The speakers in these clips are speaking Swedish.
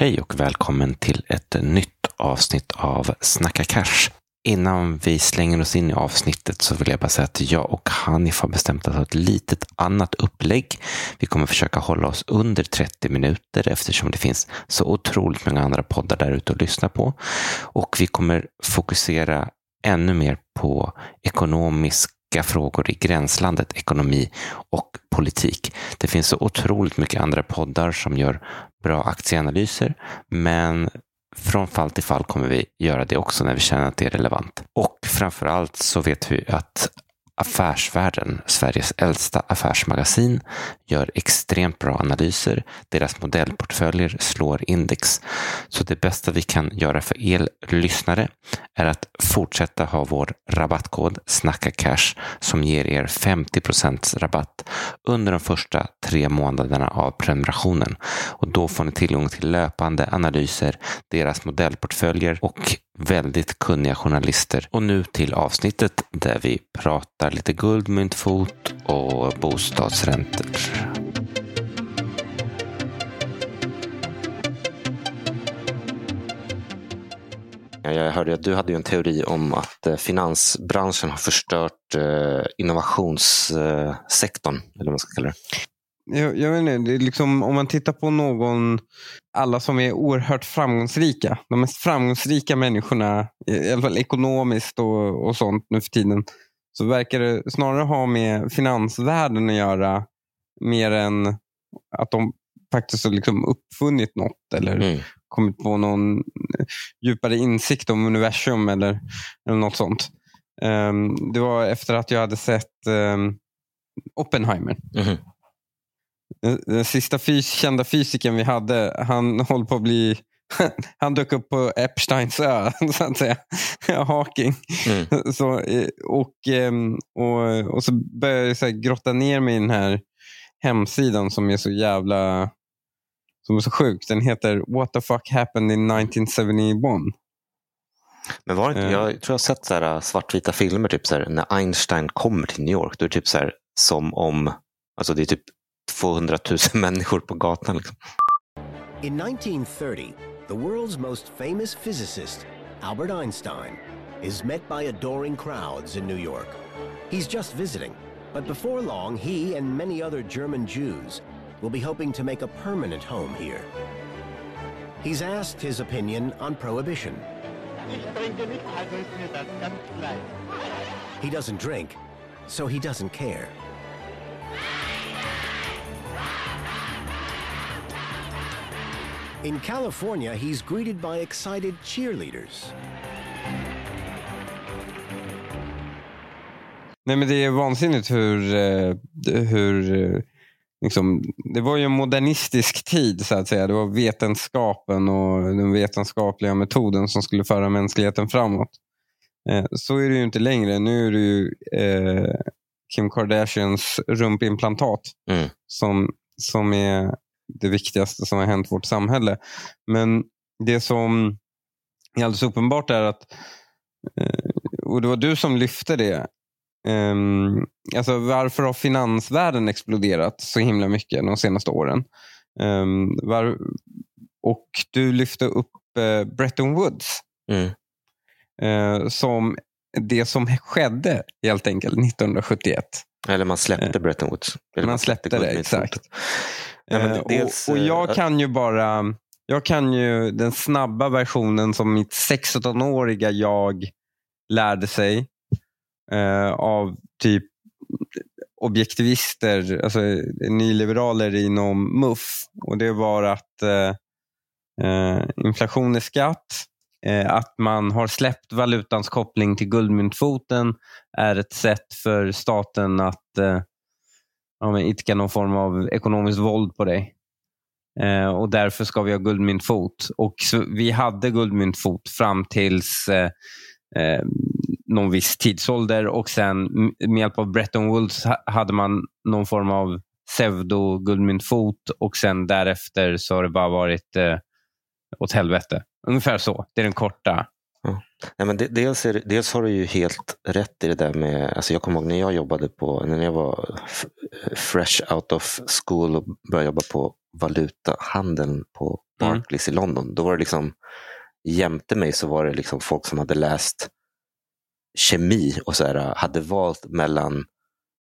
Hej och välkommen till ett nytt avsnitt av Snacka Cash. Innan vi slänger oss in i avsnittet så vill jag bara säga att jag och Hanif har bestämt att ha ett litet annat upplägg. Vi kommer försöka hålla oss under 30 minuter eftersom det finns så otroligt många andra poddar där ute att lyssna på. Och vi kommer fokusera ännu mer på ekonomisk frågor i gränslandet ekonomi och politik. Det finns så otroligt mycket andra poddar som gör bra aktieanalyser, men från fall till fall kommer vi göra det också när vi känner att det är relevant. Och framför allt så vet vi att Affärsvärlden, Sveriges äldsta affärsmagasin, gör extremt bra analyser. Deras modellportföljer slår index. Så det bästa vi kan göra för er lyssnare är att fortsätta ha vår rabattkod Snacka Cash som ger er 50% rabatt under de första tre månaderna av prenumerationen. Och då får ni tillgång till löpande analyser, deras modellportföljer och väldigt kunniga journalister. Och nu till avsnittet där vi pratar lite guldmyntfot och bostadsräntor. Jag hörde att du hade en teori om att eh, finansbranschen har förstört eh, innovationssektorn, eh, eller vad man ska kalla det. Jag, jag vet inte, det är liksom, om man tittar på någon, alla som är oerhört framgångsrika, de mest framgångsrika människorna, i alla fall ekonomiskt och, och sånt nu för tiden, så verkar det snarare ha med finansvärlden att göra mer än att de faktiskt har liksom uppfunnit något eller mm. kommit på någon djupare insikt om universum eller, eller något sånt. Um, det var efter att jag hade sett um, Oppenheimer. Mm. Den, den sista fys kända fysikern vi hade, han håller på att bli han dök upp på Epsteins ö, så att säga. Hawking. Mm. Så, eh, och, ehm, och, och så började jag så grotta ner mig i den här hemsidan som är så jävla som är så sjuk. Den heter What the fuck happened in 1971? Men var det inte, jag tror jag har sett så här äh, svartvita filmer typ så här, när Einstein kommer till New York. Då är det typ så här, som om alltså det är typ 200 000 människor på gatan. Liksom. In 1930 The world's most famous physicist, Albert Einstein, is met by adoring crowds in New York. He's just visiting, but before long, he and many other German Jews will be hoping to make a permanent home here. He's asked his opinion on prohibition. He doesn't drink, so he doesn't care. In California, he's greeted by excited cheerleaders. Nej, men det är vansinnigt hur, eh, hur eh, liksom, det var ju en modernistisk tid så att säga. Det var vetenskapen och den vetenskapliga metoden som skulle föra mänskligheten framåt. Eh, så är det ju inte längre. Nu är det ju Kim Kardashians rumpimplantat mm. som, som är det viktigaste som har hänt vårt samhälle. Men det som är alldeles uppenbart är att, eh, och det var du som lyfte det, ehm, alltså varför har finansvärlden exploderat så himla mycket de senaste åren? Ehm, och du lyfte upp eh, Bretton Woods mm. Eh, som det som skedde helt enkelt 1971. Eller man släppte Bretton Woods. Eller man släppte, man släppte det, exakt. Ja, eh, dels, och, och, jag eh, kan ju bara jag kan ju den snabba versionen som mitt 16-åriga jag lärde sig eh, av typ objektivister, alltså nyliberaler inom MUF. Och det var att eh, eh, inflation är skatt, eh, att man har släppt valutans koppling till guldmyntfoten är ett sätt för staten att eh, ja, men idka någon form av ekonomiskt våld på dig. Eh, och därför ska vi ha guldmyntfot. Och vi hade guldmyntfot fram tills eh, eh, någon viss tidsålder och sen med hjälp av Bretton Woods hade man någon form av pseudo-guldmyntfot och sen därefter så har det bara varit eh, åt helvete. Ungefär så. Det är den korta Nej, men dels, är, dels har du ju helt rätt i det där med, alltså jag kommer ihåg när jag jobbade på, när jag var fresh out of school och började jobba på valutahandeln på Barclays mm. i London. Då var det liksom, jämte mig så var det liksom folk som hade läst kemi och så här, hade valt mellan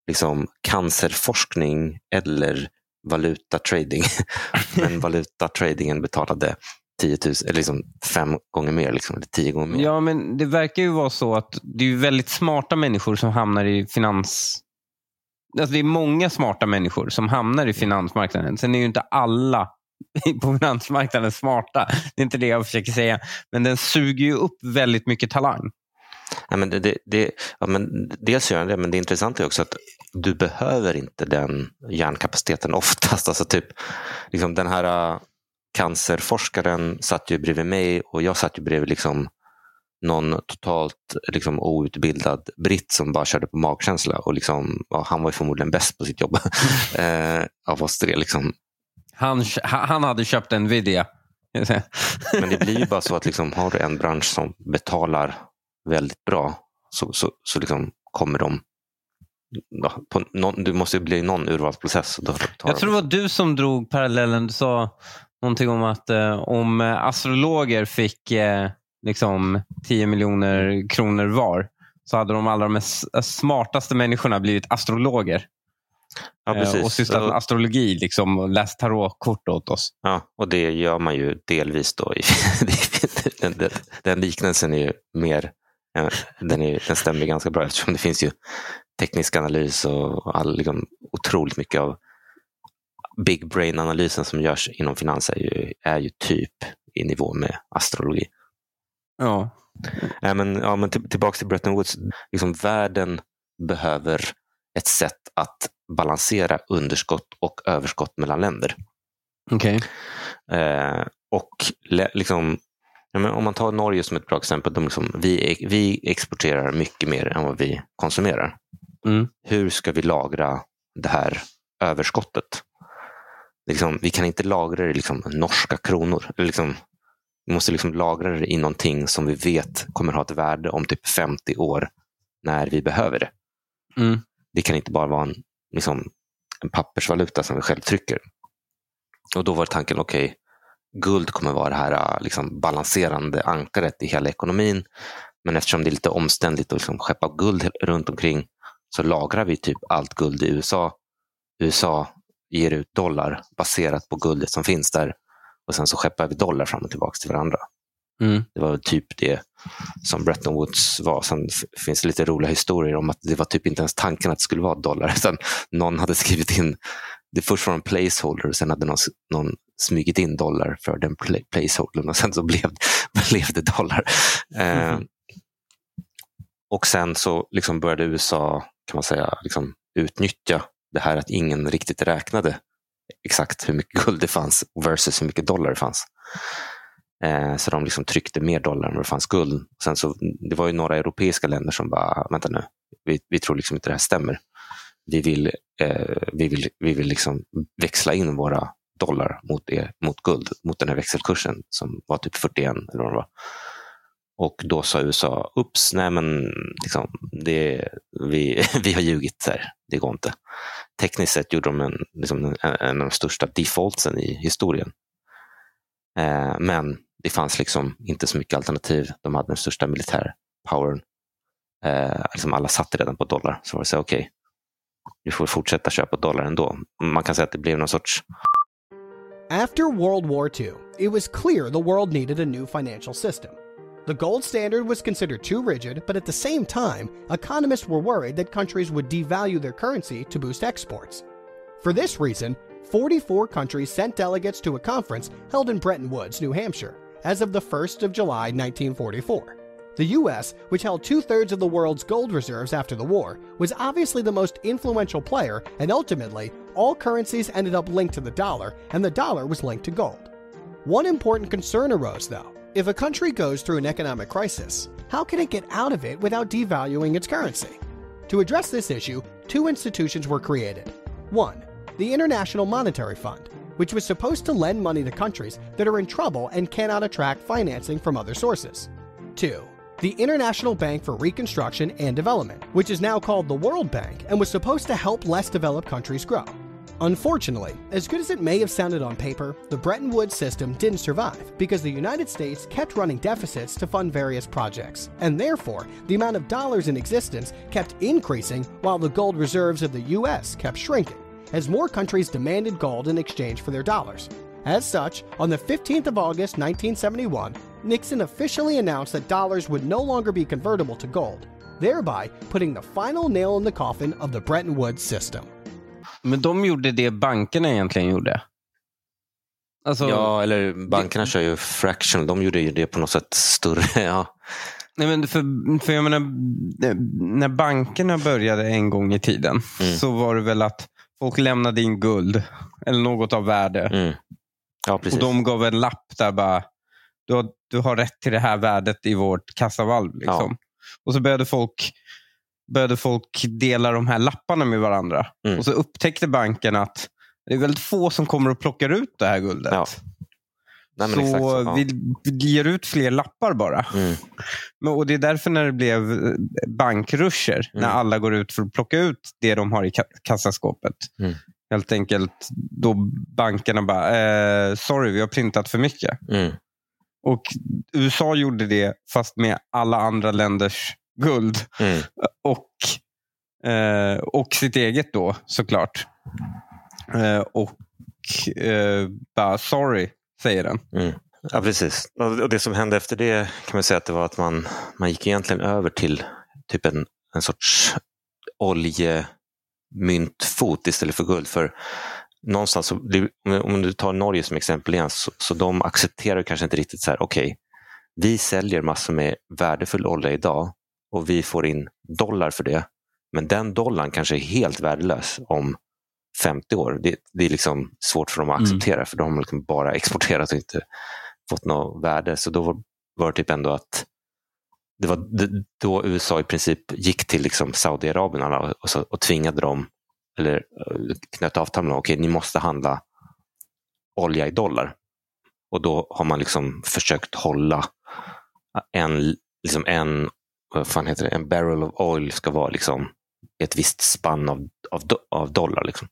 liksom cancerforskning eller valutatrading. Men valutatradingen betalade 10 000, eller liksom fem gånger mer, liksom, eller tio gånger mer. Ja, men det verkar ju vara så att det är väldigt smarta människor som hamnar i finans... Alltså det är många smarta människor som hamnar i finansmarknaden. Sen är ju inte alla på finansmarknaden smarta. Det är inte det jag försöker säga. Men den suger ju upp väldigt mycket talang. Ja, men det, det, det, ja, men dels gör den det, men det intressanta är också att du behöver inte den hjärnkapaciteten oftast. Alltså typ, liksom den här cancerforskaren satt ju bredvid mig och jag satt ju bredvid liksom någon totalt liksom, outbildad britt som bara körde på magkänsla. Och liksom, ja, han var ju förmodligen bäst på sitt jobb eh, av oss tre. Liksom. Han, han hade köpt en Nvidia. Men det blir ju bara så att liksom, har du en bransch som betalar väldigt bra så, så, så liksom kommer de Ja, på någon, du måste ju bli någon urvalsprocess. Då jag tror det var du som drog parallellen. Du sa någonting om att eh, om astrologer fick eh, liksom 10 miljoner kronor var så hade de allra mest smartaste människorna blivit astrologer. Ja, eh, och sysslat med astrologi liksom, och läst tarotkort åt oss. Ja, och det gör man ju delvis då. den, den, den liknelsen är ju mer den, är, den stämmer ganska bra eftersom det finns ju teknisk analys och all, liksom, otroligt mycket av big brain-analysen som görs inom finans är ju, är ju typ i nivå med astrologi. Ja. Äh, men, ja, men till, tillbaka till Bretton Woods. Liksom, världen behöver ett sätt att balansera underskott och överskott mellan länder. Okay. Eh, och liksom, ja, om man tar Norge som ett bra exempel. De liksom, vi, vi exporterar mycket mer än vad vi konsumerar. Mm. Hur ska vi lagra det här överskottet? Liksom, vi kan inte lagra det i liksom, norska kronor. Liksom, vi måste liksom lagra det i någonting som vi vet kommer ha ett värde om typ 50 år när vi behöver det. Mm. Det kan inte bara vara en, liksom, en pappersvaluta som vi själv trycker. Och då var tanken, okej, okay, guld kommer vara det här liksom, balanserande ankaret i hela ekonomin. Men eftersom det är lite omständligt att liksom, skeppa guld runt omkring så lagrar vi typ allt guld i USA. USA ger ut dollar baserat på guldet som finns där och sen så skeppar vi dollar fram och tillbaka till varandra. Mm. Det var typ det som Bretton Woods var. Sen finns det lite roliga historier om att det var typ inte ens tanken att det skulle vara dollar. Sen någon hade skrivit in, det först var en placeholder och sen hade någon, någon smugit in dollar för den placeholdern och sen så blev, blev det dollar. Mm. Eh, och sen så liksom började USA kan man säga, liksom, utnyttja det här att ingen riktigt räknade exakt hur mycket guld det fanns versus hur mycket dollar det fanns. Eh, så de liksom tryckte mer dollar än vad det fanns guld. Sen så, det var ju några europeiska länder som bara, vänta nu, vi, vi tror liksom inte det här stämmer. Vi vill, eh, vi vill, vi vill liksom växla in våra dollar mot, er, mot guld, mot den här växelkursen som var typ 41 eller vad det var. Och då sa USA, ups, nej men liksom, det, vi, vi har ljugit här, det går inte. Tekniskt sett gjorde de en, liksom, en, av de största defaultsen i historien. Eh, men det fanns liksom inte så mycket alternativ. De hade den största militärpowern. Eh, liksom alla satte redan på dollar. Så var det så okej, okay, vi får fortsätta köpa dollar ändå. Man kan säga att det blev någon sorts After World War II, it was clear the world needed a new financial system. The gold standard was considered too rigid, but at the same time, economists were worried that countries would devalue their currency to boost exports. For this reason, 44 countries sent delegates to a conference held in Bretton Woods, New Hampshire, as of the 1st of July 1944. The US, which held two thirds of the world's gold reserves after the war, was obviously the most influential player, and ultimately, all currencies ended up linked to the dollar, and the dollar was linked to gold. One important concern arose, though if a country goes through an economic crisis, how can it get out of it without devaluing its currency? To address this issue, two institutions were created. One, the International Monetary Fund, which was supposed to lend money to countries that are in trouble and cannot attract financing from other sources. Two, the International Bank for Reconstruction and Development, which is now called the World Bank and was supposed to help less developed countries grow. Unfortunately, as good as it may have sounded on paper, the Bretton Woods system didn't survive because the United States kept running deficits to fund various projects, and therefore, the amount of dollars in existence kept increasing while the gold reserves of the US kept shrinking, as more countries demanded gold in exchange for their dollars. As such, on the 15th of August 1971, Nixon officially announced that dollars would no longer be convertible to gold, thereby putting the final nail in the coffin of the Bretton Woods system. Men de gjorde det bankerna egentligen gjorde. Alltså, Ja, eller bankerna kör ju fractional. De gjorde ju det på något sätt större. Ja. nej men för, för jag menar, när bankerna började en gång i tiden Mm. så var det väl att folk lämnade in guld eller något av värde. Mm. Ja, precis. Och de gav en lapp där bara, du har, du har rätt till det här värdet i vårt kassavalv. Liksom. Och så började folk, började folk dela de här lapparna med varandra. Mm. Och så upptäckte banken att det är väldigt få som kommer och plockar ut det här guldet. Ja. Nej, så exakt ja. vi, vi ger ut fler lappar bara. Mm. Men, och Det är därför när det blev eh, bankruscher, Mm. när alla går ut för att plocka ut det de har i ka- kassaskåpet. Mm. Helt enkelt då bankerna bara, eh, sorry vi har printat för mycket. Mm. Och USA gjorde det fast med alla andra länders guld. Mm. Och, eh, och sitt eget då såklart. Eh, och eh, bara sorry, säger den. Mm. Ja, precis. Och det som hände efter det kan man säga att det var att man, man gick egentligen över till typ en, en sorts oljemyntfot istället för guld. För någonstans, om- du tar Norge som exempel igen, så, så de accepterar kanske inte riktigt så här, okej, vi säljer massor med värdefull olja idag och vi får in dollar för det. Men den dollarn kanske är helt värdelös om 50 år. Det, det är liksom svårt för dem att Mm. acceptera för de har liksom bara exporterat och inte fått något värde. Så då var, var det typ ändå att det var då USA i princip gick till liksom Saudiarabien och, så, och tvingade dem, eller eh, knöt avtal med dem, okej ni måste handla olja i dollar. Och då har man liksom försökt hålla en, liksom en, vad fan heter det, en barrel of oil ska vara liksom ett visst spann av, av, av dollar. Liksom.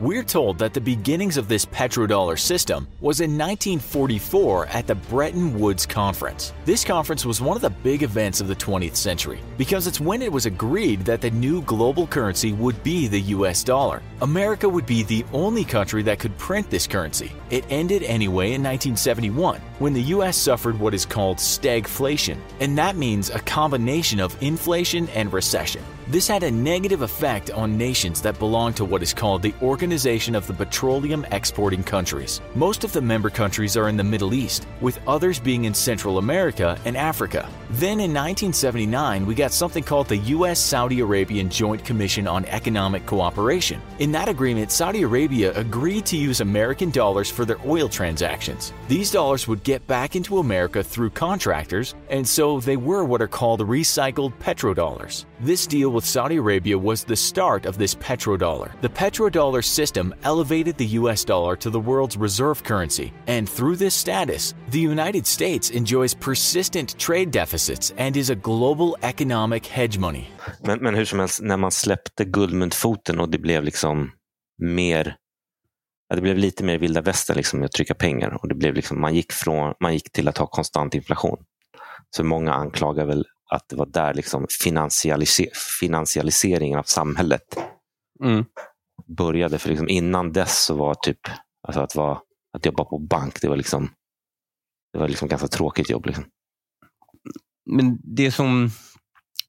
We're told that the beginnings of this petrodollar system was in 1944 at the Bretton Woods Conference. This conference was one of the big events of the 20th century because it's when it was agreed that the new global currency would be the US dollar. America would be the only country that could print this currency. It ended anyway in 1971 when the US suffered what is called stagflation, and that means a combination of inflation and recession. This had a negative effect on nations that belong to what is called the Organization of the Petroleum Exporting Countries. Most of the member countries are in the Middle East, with others being in Central America and Africa. Then in 1979, we got something called the U.S. Saudi Arabian Joint Commission on Economic Cooperation. In that agreement, Saudi Arabia agreed to use American dollars for their oil transactions. These dollars would get back into America through contractors, and so they were what are called recycled petrodollars. This deal with Saudi Arabia was the start of this petrodollar. The petrodollar system elevated the US dollar to the world's reserve currency, and through this status, the United States enjoys persistent trade deficits and is a global economic hedge money. Men, men hur som helst, när man släppte guldmyntfoten och det blev liksom mer det blev lite mer vilda västern liksom, att trycka pengar. Och det blev liksom, man, gick från, man gick till att ha konstant inflation. Så många anklagar väl att det var där liksom finansialise, finansialiseringen av samhället Mm. började. För liksom innan dess så var typ alltså att, vara, att jobba på bank, det var liksom det var liksom ganska tråkigt jobb. Liksom. Men det som...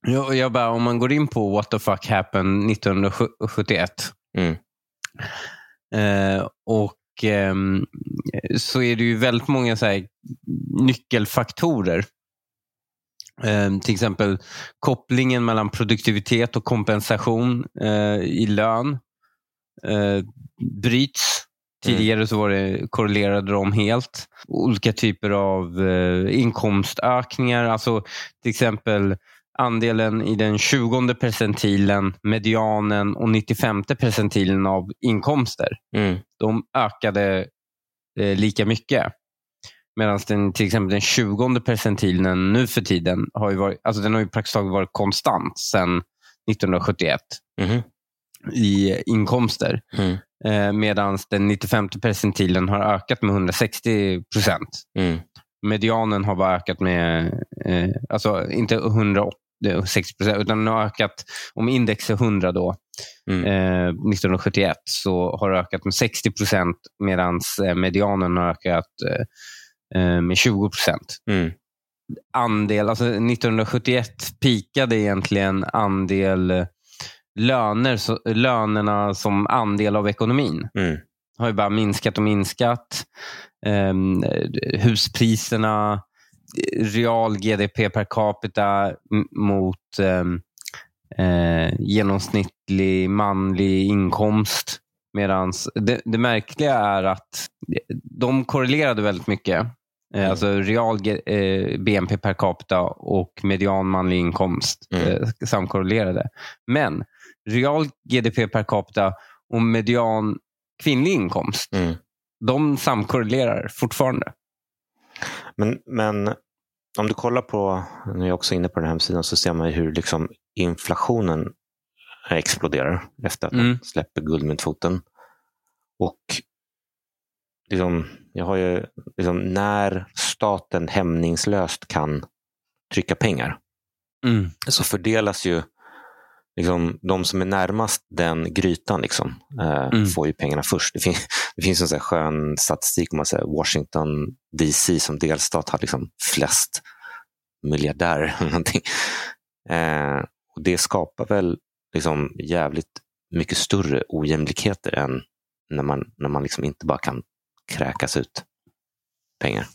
Jag, jag bara, om man går in på What the fuck happened 1971 Mm. eh, och ehm, så är det ju väldigt många så här, nyckelfaktorer. Eh, till exempel kopplingen mellan produktivitet och kompensation eh, i lön eh, bryts. Tidigare så var det, korrelerade de helt. Olika typer av eh, inkomstökningar. Alltså till exempel andelen i den 20 percentilen, medianen och 95 percentilen av inkomster. Mm. De ökade eh, lika mycket. Medan den, till exempel den 20 percentilen nu för tiden har ju varit, alltså den har ju praktiskt taget varit konstant sedan 1971 Mhm. i inkomster. Mm. Eh, Medan den 95 percentilen har ökat med 160 procent. Mm. Medianen har bara ökat med, eh, alltså inte 160 procent, utan den har ökat, om index är 100 då, Mm. eh, 1971, så har det ökat med 60 procent medan eh, medianen har ökat eh, med 20 procent. Mm. Andel, alltså 1971 pikade egentligen andel eh, löner, så, lönerna som andel av ekonomin Mm. har ju bara minskat och minskat. Um, huspriserna, real GDP per capita mot um, eh, genomsnittlig manlig inkomst. Medan det, det märkliga är att de korrelerade väldigt mycket. Eh, Alltså real eh, BNP per capita och median manlig inkomst Mm. eh, samkorrelerade. Men real GDP per capita och median kvinnlig inkomst, Mm. de samkorrelerar fortfarande. Men, men om du kollar på, nu är jag också inne på den här hemsidan, så ser man hur liksom inflationen exploderar efter att Mm. släpper guldmyntfoten. Och liksom, jag har ju, liksom, när staten hämningslöst kan trycka pengar Mm. så fördelas ju liksom, de som är närmast den grytan liksom, eh, Mm. får ju pengarna först. Det, fin det finns en sån skön statistik om man säger Washington DC som delstat har liksom flest miljardärer. någonting. Eh, och det skapar väl liksom jävligt mycket större ojämlikheter än när man, när man liksom inte bara kan kräkas ut pengar.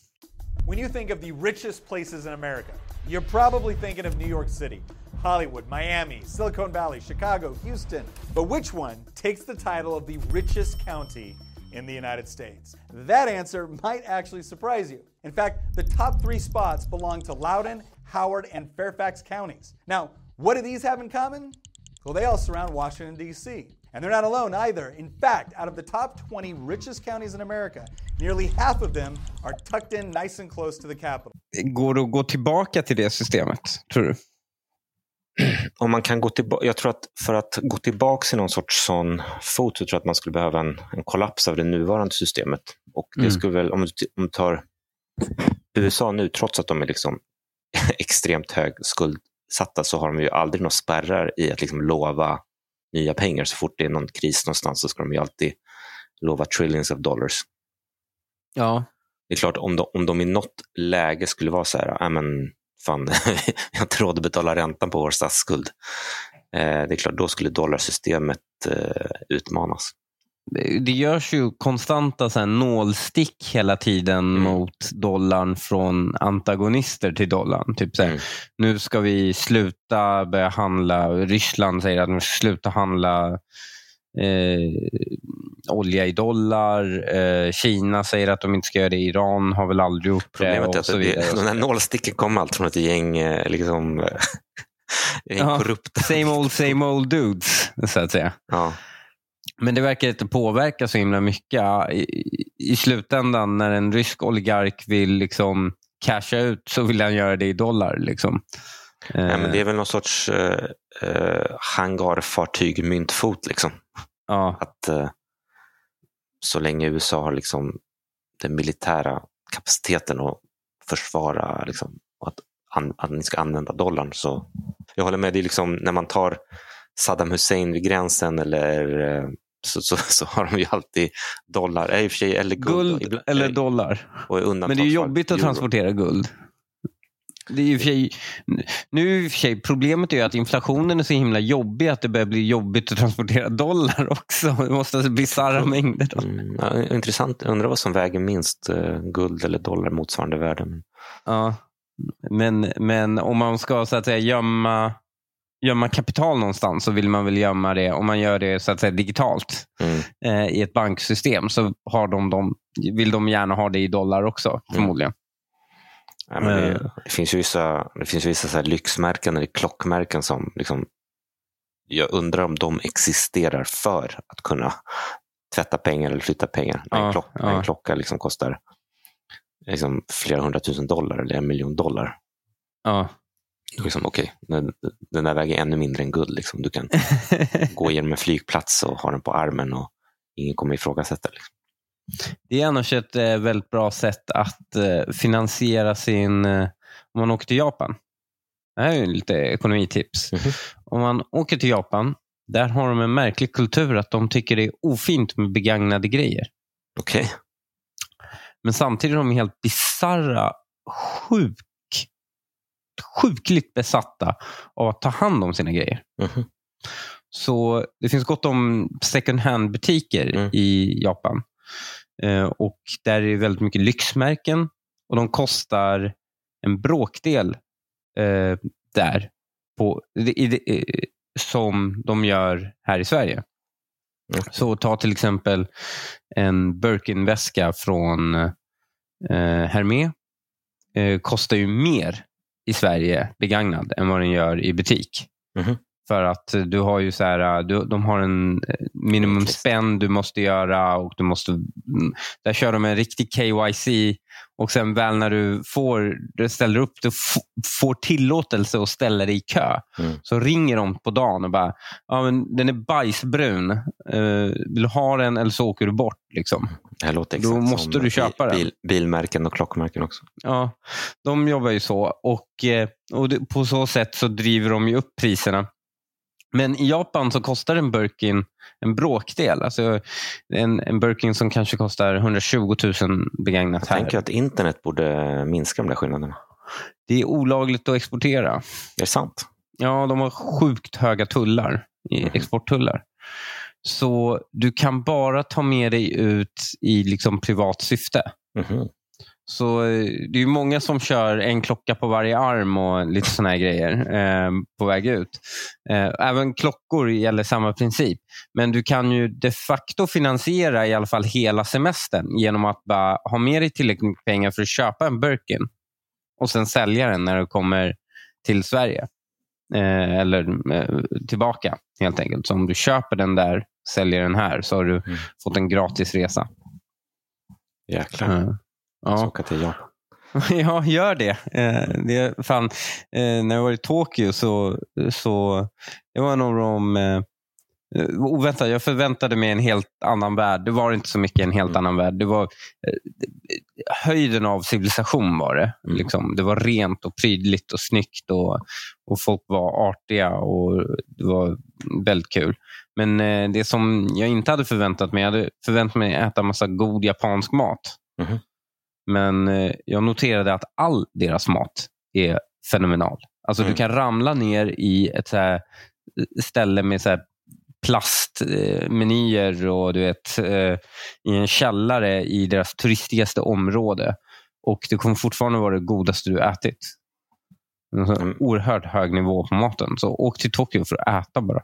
When you think of the richest places in America, you're probably thinking of New York City, Hollywood, Miami, Silicon Valley, Chicago, Houston. But which one takes the title of the richest county in the United States? That answer might actually surprise you. In fact, the top three spots belong to Loudoun, Howard, and Fairfax counties. Now, what do these have in common? Well, they all surround Washington, D.C. And they're not alone either. In fact, out of the top 20 richest counties in America, nearly half of them are tucked in nice and close to the capital. Går det att gå tillbaka till det systemet, tror du? om man kan gå tillbaka, jag tror att för att gå tillbaka till någon sorts sån fot så tror jag att man skulle behöva en, en kollaps av det nuvarande systemet. Och det Mm. skulle väl, om du, om du tar USA nu, trots att de är liksom extremt hög skuldsatta så har de ju aldrig några spärrar i att liksom lova nya pengar. Så fort det är någon kris någonstans så ska de ju alltid lova trillions of dollars. Ja. Det är klart, om de, om de i något läge skulle vara så här, "Ja, men fan, vi har inte råd att betala räntan på vår statsskuld. Eh, det är klart, då skulle dollarsystemet eh, utmanas. Det görs ju konstanta så här, nålstick hela tiden Mm. mot dollarn från antagonister till dollarn. Typ så här, Mm. Nu ska vi sluta börja handla, Ryssland säger att de ska sluta handla eh, olja i dollar. Eh, Kina säger att de inte ska göra det. Iran har väl aldrig gjort det. Problemet är och så det, den här nålsticken kommer alltid från ett gäng, eh, liksom, Ja, korrupta. Same old, same old dudes, så att säga. Ja. Men det verkar inte påverka så himla mycket. I, i slutändan när en rysk oligark vill liksom casha ut så vill han göra det i dollar. Liksom. Nej, men det Eh, är väl någon sorts eh, eh, hangarfartyg myntfot. Liksom. ja, Att eh, så länge USA har liksom den militära kapaciteten att försvara liksom, och att, an, att ni ska använda dollarn. Så jag håller med, det är liksom, när man tar Saddam Hussein vid gränsen eller eh, så, så, så har de ju alltid dollar, eh, i och för sig, eller guld. guld Ibland- eller eh, dollar. Men det är jobbigt att euro. transportera guld. Det är sig, nu i sig, problemet är ju att inflationen är så himla jobbig att det börjar bli jobbigt att transportera dollar också. Det måste vara bisarra mängder. Då. Mm, ja, intressant, undrar vad som väger minst, eh, guld eller dollar motsvarande värde. Ja. Men, men om man ska så att säga gömma, gömma kapital någonstans så vill man väl gömma det, om man gör det så att säga digitalt Mm. eh, i ett banksystem så har de, de, vill de gärna ha det i dollar också förmodligen. Ja, men Eh. det, det finns ju vissa, det finns vissa så lyxmärken eller klockmärken som liksom, jag undrar om de existerar för att kunna tvätta pengar eller flytta pengar. Ja, en, klock, när ja. en klocka liksom kostar liksom flera hundratusen dollar eller en miljon dollar. Ja. Liksom, Okej, den, den där väger ännu mindre än guld. Liksom. Du kan gå igenom en flygplats och ha den på armen och ingen kommer ifrågasätta. Liksom. Det är annars ett eh, väldigt bra sätt att eh, finansiera sin... Eh, om man åker till Japan. Det här är ju lite ekonomitips. Mhm. Om man åker till Japan, där har de en märklig kultur att de tycker det är ofint med begagnade grejer. Okej. Men samtidigt är de helt bisarra, sjuk, sjukligt besatta av att ta hand om sina grejer. Mhm. Så det finns gott om second hand-butiker Mm. i Japan. Eh, och där är det väldigt mycket lyxmärken och de kostar en bråkdel eh, där på, i, i, som de gör här i Sverige. Mm. Så ta till exempel en Birkin-väska från eh, Hermé. Eh, kostar ju mer i Sverige begagnad än vad den gör i butik. Mm. För att du har ju så här, du, de har en eh, minimum spend du måste göra och du måste, mm, där kör de en riktig KYC och sen väl när du får, du ställer upp, du får tillåtelse att ställa dig i kö. Mm. Så ringer de på dagen och bara, ja, men den är bajsbrun. Eh, vill du ha den eller så åker du bort. Liksom. Det låter Då exakt måste som du köpa den. bil, bilmärken och klockmärken också. Ja, de jobbar ju så och, eh, och det, på så sätt så driver de ju upp priserna. Men i Japan så kostar en Birkin en bråkdel. Alltså en, en Birkin som kanske kostar 120 000 begagnat Jag här. tänker att internet borde minska de där skillnaderna. Det är olagligt att exportera. Är det sant? Ja, de har sjukt höga tullar, i Mhm. exporttullar. Så du kan bara ta med dig ut i liksom privat syfte. Mhm. Så eh, det är ju många som kör en klocka på varje arm och lite här grejer eh, på väg ut. Eh, även klockor gäller samma princip. Men du kan ju de facto finansiera i alla fall hela semestern genom att bara ha med dig tillräckligt mycket pengar för att köpa en Birkin och sen sälja den när du kommer till Sverige. Eh, eller eh, tillbaka helt enkelt. Så om du köper den där, säljer den här, så har du Mm. fått en gratis resa. Jäklar. Eh, Ja. åka till Japan. Ja, gör det. Eh, det fan, eh, när jag var i Tokyo så, så det var nog de eh, oväntat. Jag förväntade mig en helt annan värld. Det var inte så mycket en helt Mm. annan värld. Det var eh, höjden av civilisation var det. Mm. Liksom. Det var rent och prydligt och snyggt och, och folk var artiga och det var väldigt kul. Men eh, det som jag inte hade förväntat mig, jag hade förväntat mig att äta massa god japansk mat. Mhm. Men eh, jag noterade att all deras mat är fenomenal. Alltså Mm. Du kan ramla ner i ett så här ställe med så plastmenyer och du vet, eh, i en källare i deras turistigaste område. Och det kommer fortfarande vara det godaste du ätit. En Mm. Oerhört hög nivå på maten. Så åk till Tokyo för att äta bara.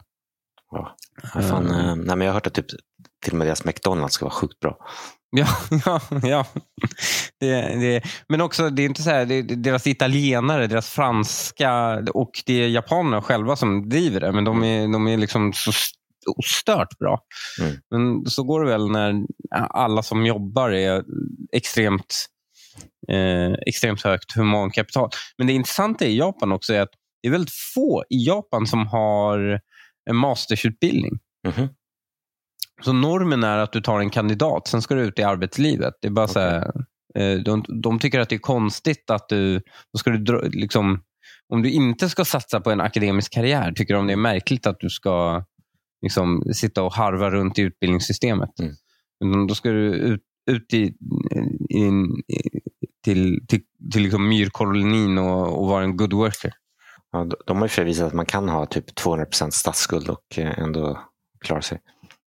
Ja. Fan, Mm. eh, nej, men jag har hört att typ, till och med deras McDonalds ska vara sjukt bra. Ja, ja, ja. Det, det, men också, det är inte så här, det deras italienare, deras franska och det är japanerna själva som driver det. Men de är, de är liksom så stört bra. Mm. Men så går det väl när alla som jobbar är extremt, eh, extremt högt humankapital. Men det intressanta i Japan också är att det är väldigt få i Japan som har en mastersutbildning. Mhm. Så normen är att du tar en kandidat, sen ska du ut i arbetslivet. Det är bara så här, eh, de, de tycker att det är konstigt att du, då ska du liksom, om du inte ska satsa på en akademisk karriär, tycker de det är märkligt att du ska liksom, sitta och harva runt i utbildningssystemet. Mm. Då ska du ut, ut i, in, till, till, till liksom myrkolonin och, och vara en good worker. Ja, de- har ju för visat att man kan ha typ 200% statsskuld och eh, ändå klara sig.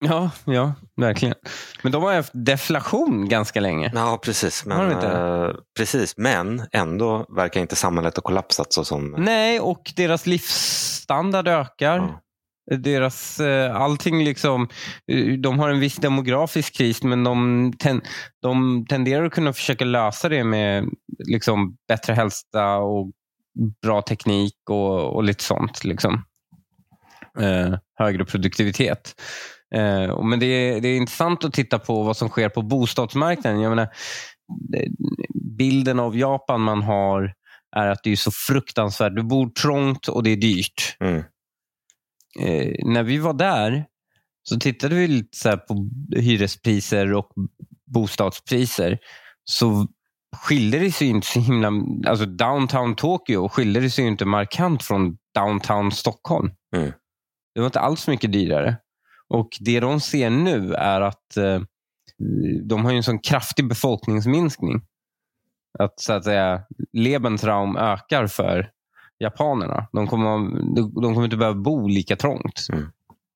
Ja, ja, verkligen. Men de har haft deflation ganska länge. Ja, precis. Men, Har de inte? eh, precis. Men ändå verkar inte samhället ha kollapsat så som... Nej, och deras livsstandard ökar. Ja. Deras, eh, allting liksom, eh, de har en viss demografisk kris men de, ten, de tenderar att kunna försöka lösa det med liksom, bättre hälsa och bra teknik och, och lite sånt. Liksom. Eh, högre produktivitet. Eh, men det är, det är intressant att titta på vad som sker på bostadsmarknaden. Jag menar, bilden av Japan man har är att det är så fruktansvärt. Du bor trångt och det är dyrt. Mm. Eh, när vi var där så tittade vi lite så på hyrespriser och bostadspriser så skiljer det sig inte så himla... Alltså downtown Tokyo skiljer det sig inte markant från downtown Stockholm. Mm. Det var inte alls mycket dyrare. Och Det de ser nu är att eh, de har en sån kraftig befolkningsminskning. Att så att säga Lebensraum ökar för japanerna. De kommer, de kommer inte behöva bo lika trångt. Mm.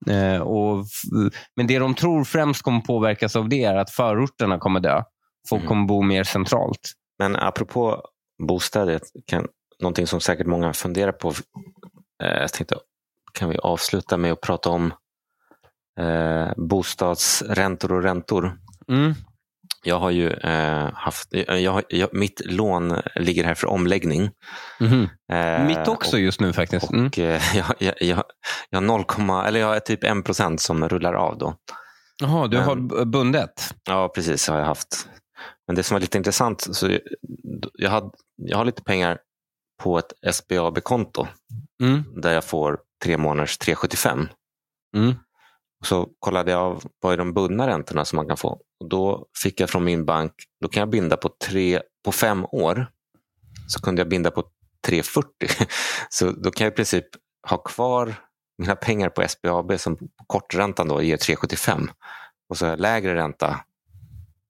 Eh, och, men det de tror främst kommer påverkas av det är att förorterna kommer dö. Folk Mm. kommer bo mer centralt. Men apropå bostäder, kan, någonting som säkert många funderar på. Eh, jag tänkte, kan vi avsluta med att prata om eh, bostadsräntor och räntor? Mm. Jag har ju eh, haft, jag, har- jag, mitt lån ligger här för omläggning. Mhm. Eh, Mitt också och, just nu faktiskt. och, Mm. eh, jag, jag, jag, jag, har 0, eller jag har typ 1 procent som rullar av då. Jaha, du Men- har bundet? Ja, precis har jag haft. Men det som var lite intressant, så jag, jag, hade, jag har lite pengar på ett SBAB-konto Mm. där jag får tre månaders 375. Och så kollade jag av vad är de bundna räntorna som man kan få. Och då fick jag från min bank, då kan jag binda på, tre, på fem år. Så kunde jag binda på 340. Så då kan jag i princip ha kvar mina pengar på SBAB som på korträntan då ger 375. Och så har jag lägre ränta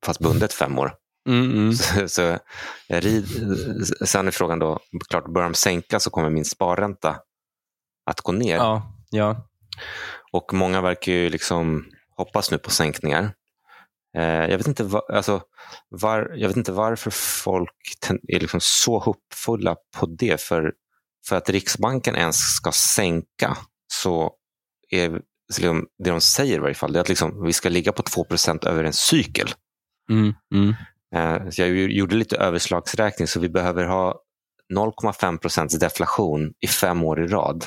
fast bundet fem år. Mm, mm. Så, så rid, sen är frågan då, klart börjar de sänka så kommer min sparränta att gå ner. Ja, ja. Och många verkar ju liksom hoppas nu på sänkningar. Eh, jag, vet inte va, alltså, var, jag vet inte varför folk är liksom så hoppfulla på det. För, för att Riksbanken ens ska sänka så är liksom, det de säger i varje fall det är att liksom, vi ska ligga på 2% över en cykel. Mm, mm. Eh, jag gjorde lite överslagsräkning så vi behöver ha 0,5 procents deflation i fem år i rad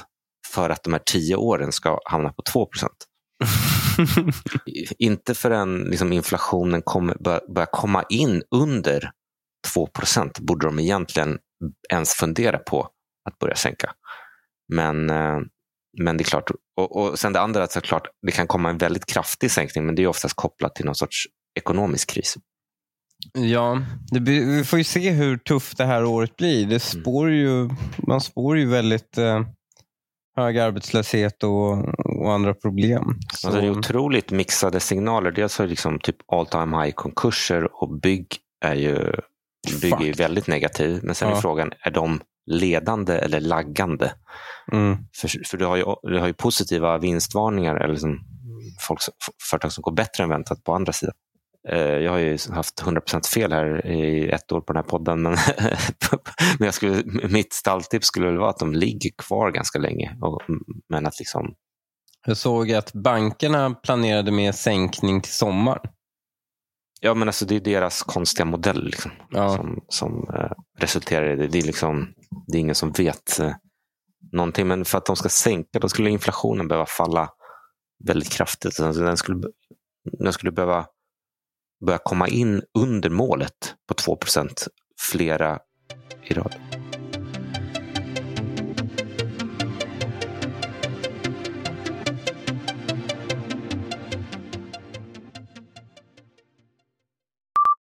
för att de här tio åren ska hamna på 2 procent. Inte förrän liksom inflationen kommer, bör, börjar komma in under 2 procent borde de egentligen ens fundera på att börja sänka. Men, eh, men det är klart, och, och sen det andra är att såklart, det kan komma en väldigt kraftig sänkning men det är oftast kopplat till någon sorts ekonomisk kris. Ja, blir- vi får ju se hur tufft det här året blir. Mm. Det spår ju, man spår ju väldigt eh, hög arbetslöshet och, och andra problem. Så, Alltså det är otroligt mixade signaler. Dels har liksom typ all time high konkurser och bygg är ju, bygg är ju väldigt negativ. Men sen är Ja. frågan, är de ledande eller laggande? mm, För, för du, har ju, du har ju positiva vinstvarningar eller liksom folk, företag som går bättre än väntat på andra sidan. Eh, Jag har ju haft 100% fel här i ett år på den här podden. Men, men jag skulle, mitt stalltips skulle väl vara att de ligger kvar ganska länge. Och, men att liksom, jag såg att bankerna planerade med sänkning till sommar. Ja, men alltså det är deras konstiga modell liksom, Ja. som, som eh, resulterar i det. Det är, liksom, det är ingen som vet eh, någonting. Men för att de ska sänka, då skulle inflationen behöva falla väldigt kraftigt. Alltså den, skulle, den skulle behöva börja komma in under målet på 2% flera i rad.